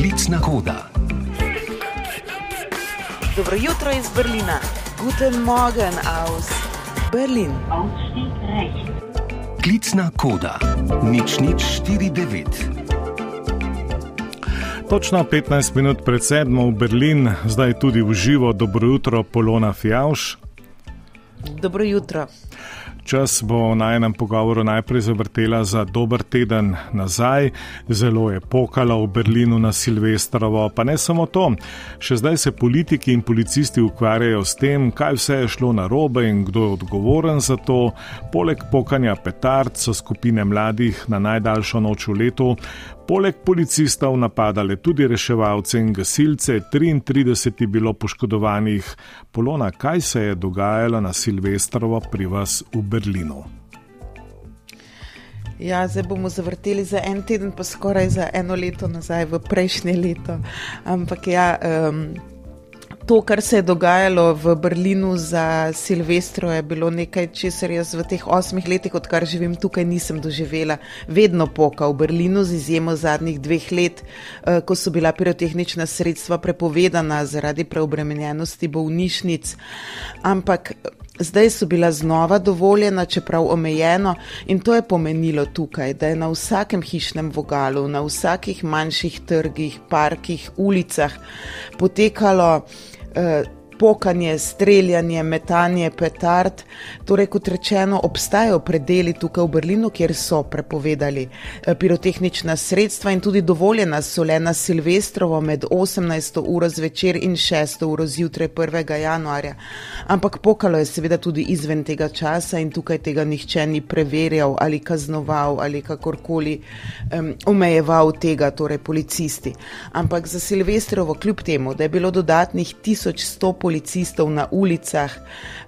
Klicna koda. Dobro jutro iz Berlina. Guten Morgen aus Berlin. Klicna koda. Nič nič 49. Točno 15 minut pred sedmo v Berlin, zdaj tudi v živo, dobro jutro, Polona Fjauš. Dobro jutro. Čas bo na enem pogovoru najprej zavrtela za dober teden nazaj, zelo je pokala v Berlinu na Silvestrovo, pa ne samo to. Še zdaj se politiki in policisti ukvarjajo s tem, kaj vse je šlo na robe in kdo je odgovoren za to. Poleg pokanja petard so skupine mladih na najdaljšo noč v letu Poleg policistov napadale tudi reševalce in gasilce, 33 je bilo poškodovanih. Polona, kaj se je dogajalo na Silvestrovo pri vas v Berlinu? Ja, zdaj bomo zavrteli za en teden, pa skoraj za eno leto nazaj, v prejšnje leto. Ampak ja. Um, to, kar se je dogajalo v Berlinu za Silvestro, je bilo nekaj, česar jaz v teh osmih letih, odkar živim tukaj, nisem doživela. Vedno poka v Berlinu, z izjemo zadnjih dveh let, eh, ko so bila pirotehnična sredstva prepovedana zaradi preobremenjenosti bolnišnic. Ampak. Zdaj so bila znova dovoljena, čeprav omejeno, in to je pomenilo tukaj, da je na vsakem hišnem vogalu, na vsakih manjših trgih, parkih, ulicah potekalo uh, pokanje, streljanje, metanje petard. Torej, kot rečeno, obstajajo predeli tukaj v Berlinu, kjer so prepovedali eh, pirotehnična sredstva in tudi dovoljena so le na Silvestrovo med 18. uro zvečer in 6. uro zjutraj 1. januarja. Ampak pokalo je seveda tudi izven tega časa in tukaj tega nihče ni preverjal ali kaznoval ali kakorkoli um, omejeval tega, torej policisti. Ampak za Silvestrovo, kljub temu, da je bilo dodatnih 1100 policistov, policistov na ulicah.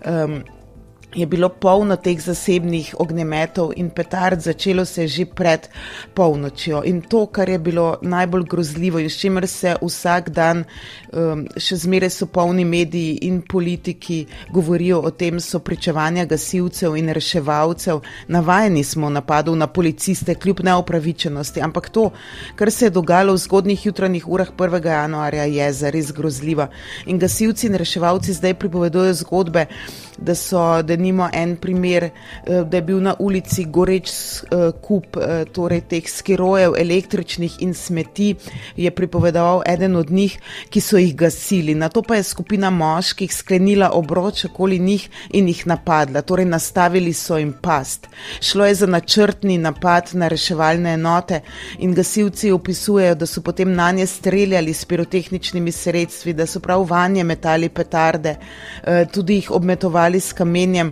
Um, je bilo polno teh zasebnih ognjemetov in petard, začelo se je že pred polnočjo. In to, kar je bilo najbolj grozljivo in s čimer se vsak dan, um, še zmeraj so polni mediji in politiki govorijo o tem, so pričevanja gasilcev in reševalcev. Navajeni smo napadov na policiste, kljub neopravičenosti, ampak to, kar se je dogajalo v zgodnih jutranjih urah 1. januarja, je zares grozljivo. In gasilci in reševalci zdaj pripovedujejo zgodbe, da so, da nimo en primer, eh, da je bil na ulici goreč eh, kup eh, torej teh skirojev, električnih in smeti, je pripovedoval eden od njih, ki so jih gasili. Na to pa je skupina moških sklenila obroč okoli njih in jih napadla, torej nastavili so jim past. Šlo je za načrtni napad na reševalne enote in gasilci opisujejo, da so potem na nje streljali s pirotehničnimi sredstvi, da so prav vanje metali petarde, tudi jih obmetovali ali s kamenjem.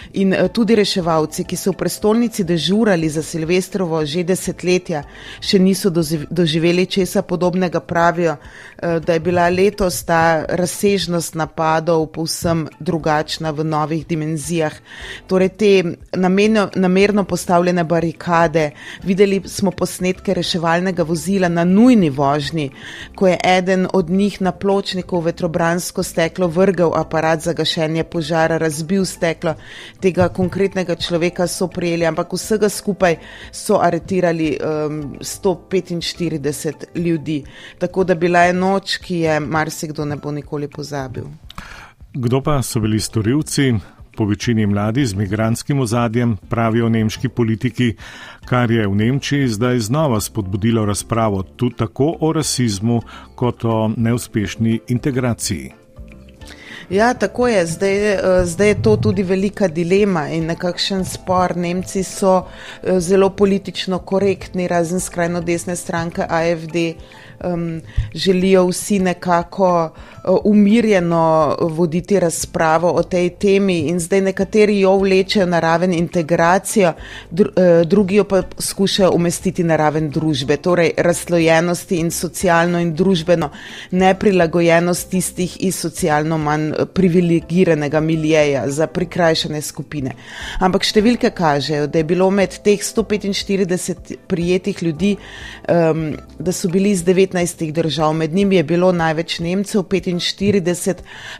In eh, tudi reševalci, ki so v prestolnici dežurali za Silvestrovo že desetletja, še niso doživeli česa podobnega, pravijo, eh, da je bila letos ta razsežnost napadov povsem drugačna v novih dimenzijah. Torej, te namenjo, namerno postavljene barikade, videli smo posnetke reševalnega vozila na nujni vožnji, ko je eden od njih na pločniku vetrobransko steklo vrgel aparat za gašenje požara, razbil steklo tega konkretnega človeka so prijeli, ampak vsega skupaj so aretirali um, 145 ljudi. Tako da bila je noč, ki je marsikdo ne bo nikoli pozabil. Kdo pa so bili storilci? Po večini mladi z migranskim ozadjem, pravijo nemški politiki, kar je v Nemčiji zdaj znova spodbudilo razpravo tudi tako o rasizmu kot o neuspešni integraciji. Ja, tako je. Zdaj, eh, zdaj je to tudi velika dilema in nekakšen spor. Nemci so eh, zelo politično korektni, razen skrajno desne stranke AFD um, želijo vsi nekako uh, umirjeno voditi razpravo o tej temi in zdaj nekateri jo vlečejo na raven integracijo, dru, uh, drugi jo pa skušajo umestiti na raven družbe, torej razlojenosti in socialno in družbeno neprilagojenost tistih iz socialno manj privilegiranega miljeja za prikrajšane skupine. Ampak številke kažejo, da je bilo med teh 145 prijetih ljudi, um, da so bili iz 19 15 držav, med njimi je bilo največ Nemcev, 45,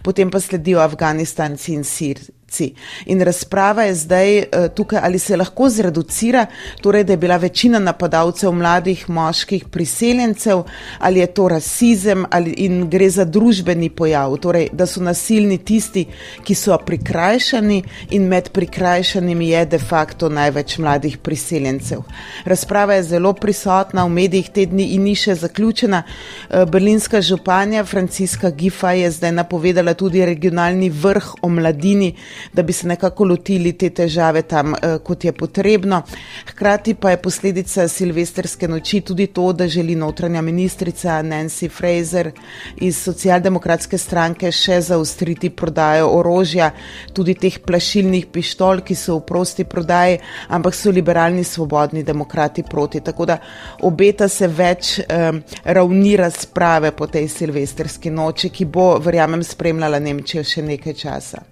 potem pa sledijo Afganistanci in Sir, funkcij. In razprava je zdaj uh, tukaj, ali se lahko zreducira, torej, da je bila večina napadalcev mladih moških priseljencev, ali je to rasizem, ali in gre za družbeni pojav, torej, da so nasilni tisti, ki so prikrajšani in med prikrajšanimi je de facto največ mladih priseljencev. Razprava je zelo prisotna v medijih te dni in ni še zaključena. Uh, berlinska županja Franciska Gifa je zdaj napovedala tudi regionalni vrh o mladini, da bi se nekako lotili te težave tam, eh, kot je potrebno. Hkrati pa je posledica silvestrske noči tudi to, da želi notranja ministrica Nancy Fraser iz socialdemokratske stranke še zaustriti prodajo orožja, tudi teh plašilnih pištol, ki so v prosti prodaji, ampak so liberalni svobodni demokrati proti. Tako da obeta se več um, ravni razprave po tej silvestrski noči, ki bo, verjamem, spremljala Nemčijo še nekaj časa.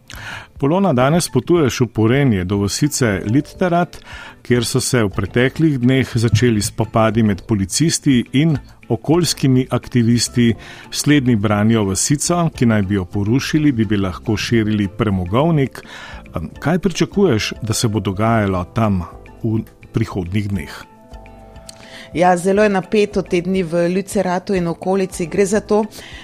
Polona, danes potuješ v Porenje do vasice Litterat, kjer so se v preteklih dneh začeli spopadi med policisti in okoljskimi aktivisti. Slednji branijo vasico, ki naj bi jo porušili, bi, bi lahko širili premogovnik. Kaj pričakuješ, da se bo dogajalo tam v prihodnih dneh? Ja, zelo je napeto te dni v Ljuceratu in okolici. Gre za to,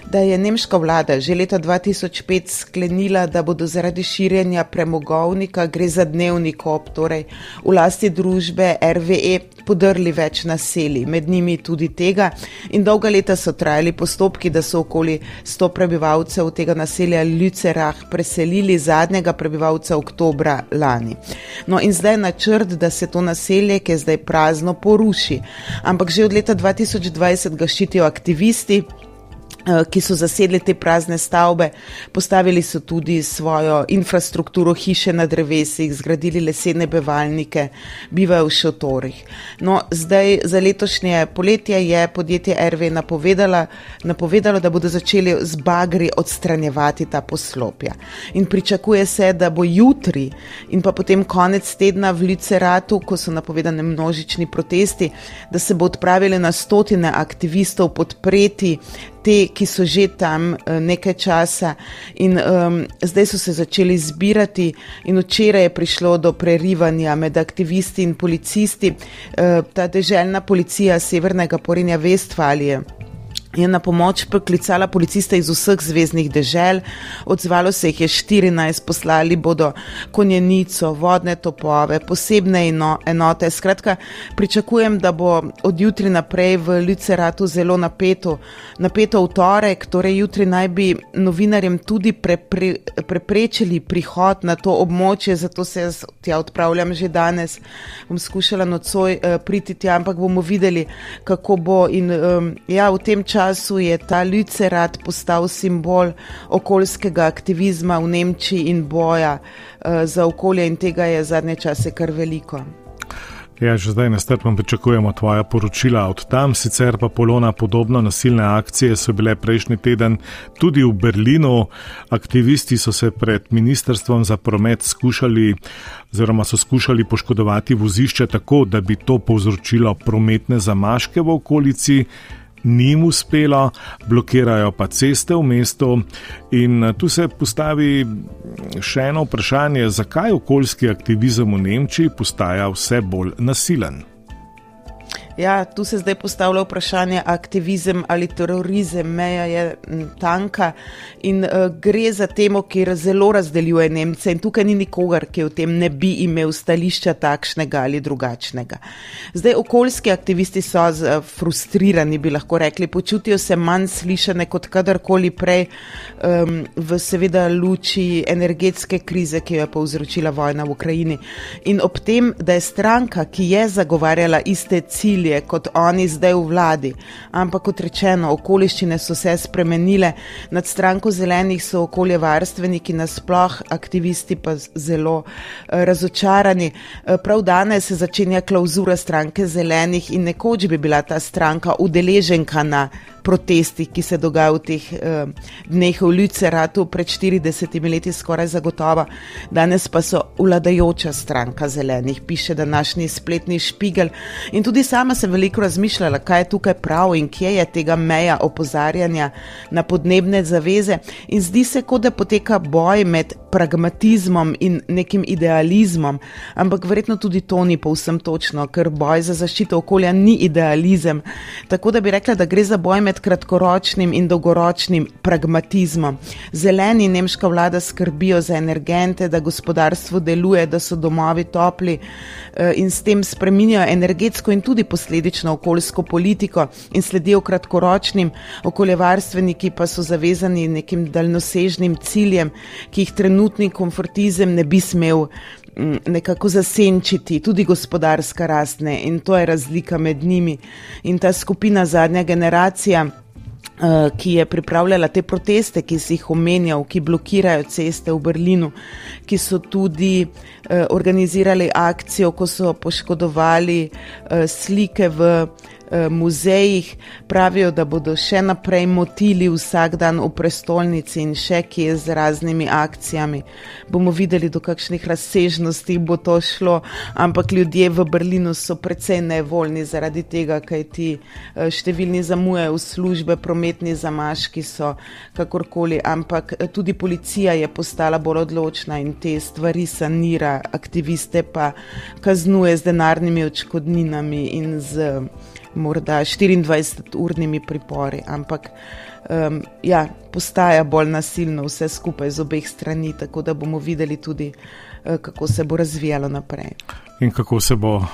da je nemška vlada že leta 2005 sklenila, da bodo zaradi širjenja premogovnika, gre za dnevni kop, torej v lasti družbe RVE, podrli več naselij, med njimi tudi tega. In dolga leta so trajali postopki, da so okoli 100 prebivalcev tega naselja Ljucerah preselili zadnjega prebivalca oktobra lani. No in zdaj načrt, da se to naselje, ki je zdaj prazno, poruši ampak že od leta 2020 ga ščitijo aktivisti. Eh, ki so zasedli te prazne stavbe, postavili so tudi svojo infrastrukturo, hiše na drevesih, zgradili lesene bevalnike, bivajo v šotorih. No, zdaj za letošnje poletje je podjetje RV napovedalo, napovedalo, da bodo začeli z bagri odstranjevati ta poslopja. In pričakuje se, da bo jutri in pa potem konec tedna v Liceratu, ko so napovedane množični protesti, da se bo odpravili na stotine aktivistov podpreti te, ki so že tam uh, nekaj časa in um, zdaj so se začeli zbirati, in včeraj je prišlo do prerivanja med aktivisti in policisti. Uh, ta deželjna policija Severnega Porenja Vestfalije je na pomoč poklicala policiste iz vseh zvezdnih dežel, odzvalo se jih je 14, poslali bodo konjenico, vodne topove, posebne enote. Skratka, pričakujem, da bo od jutri naprej v Ljuceratu zelo napeto, napeto v torek, torej jutri naj bi novinarjem tudi prepre, preprečili prihod na to območje, zato se jaz tja odpravljam že danes, bom skušala nocoj uh, priti tja, ampak bomo videli, kako bo. In um, ja, v tem času času je ta Ljucerat postal simbol okoljskega aktivizma v Nemčiji in boja uh, za okolje, in tega je zadnje čase kar veliko. Ja, že zdaj nestrpno pričakujemo tvoja poročila od tam, sicer pa polona podobno nasilne akcije so bile prejšnji teden tudi v Berlinu. Aktivisti so se pred Ministrstvom za promet skušali, oziroma so skušali poškodovati vozišče tako, da bi to povzročilo prometne zamaške v okolici ni jim uspelo, blokirajo pa ceste v mestu. In eh, tu se postavi še eno vprašanje, zakaj okoljski aktivizem v Nemčiji postaja vse bolj nasilen. Ja, tu se zdaj postavlja vprašanje aktivizem ali terorizem. Meja je tanka in uh, gre za temo, ki zelo razdeljuje Nemce in tukaj ni nikogar, ki v tem ne bi imel stališča takšnega ali drugačnega. Zdaj okoljski aktivisti so z, uh, frustrirani, bi lahko rekli, počutijo se manj slišane kot kadarkoli prej um, v seveda luči energetske krize, ki jo je povzročila vojna v Ukrajini. In ob tem, da je stranka, ki je zagovarjala iste cilje, cilje kot oni zdaj v vladi. Ampak kot rečeno, okoliščine so se spremenile, nad stranko zelenih so okoljevarstveniki, nasploh aktivisti pa zelo uh, razočarani. Uh, prav danes se začenja klauzura stranke zelenih in nekoč bi bila ta stranka udeleženka na protestih, ki se dogajajo v teh uh, dneh v Ljuceratu, pred 40 leti skoraj zagotovo, danes pa so vladajoča stranka zelenih, piše današnji spletni špigel. In tudi sama sem veliko razmišljala, kaj je tukaj prav in kje je tega meja opozarjanja na podnebne zaveze. In zdi se, kot da poteka boj med pragmatizmom in nekim idealizmom, ampak verjetno tudi to ni povsem točno, ker boj za zaščito okolja ni idealizem. Tako da bi rekla, da gre za boj med kratkoročnim in dolgoročnim pragmatizmom. Zeleni nemška vlada skrbijo za energente, da gospodarstvo deluje, da so domovi topli eh, in s tem spreminjajo energetsko in tudi posledično okoljsko politiko in sledijo kratkoročnim, okoljevarstveniki pa so zavezani nekim daljnosežnim ciljem, ki jih trenutni konfortizem ne bi smel mm, nekako zasenčiti, tudi gospodarska rastne in to je razlika med njimi. In ta skupina zadnja generacija, eh, ki je pripravljala te proteste, ki si jih omenjal, ki blokirajo ceste v Berlinu, ki so tudi eh, organizirali akcijo, ko so poškodovali eh, slike v muzejih pravijo, da bodo še naprej motili vsak dan v prestolnici in še kje z raznimi akcijami. Bomo videli, do kakšnih razsežnosti bo to šlo, ampak ljudje v Berlinu so precej nevoljni zaradi tega, kaj ti eh, številni zamujajo v službe, prometni zamaški so kakorkoli, ampak eh, tudi policija je postala bolj odločna in te stvari sanira, aktiviste pa kaznuje z denarnimi očkodninami in z morda 24-urnimi pripori, ampak um, ja, postaja bolj nasilno vse skupaj z obeh strani, tako da bomo videli tudi, uh, kako se bo razvijalo naprej. In kako se bo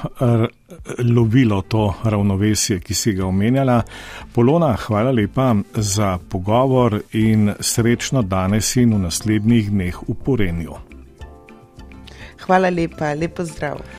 lovilo to ravnovesje, ki si ga omenjala. Polona, hvala lepa za pogovor in srečno danes in v naslednjih dneh v Porenju. Hvala lepa, lepo zdrav.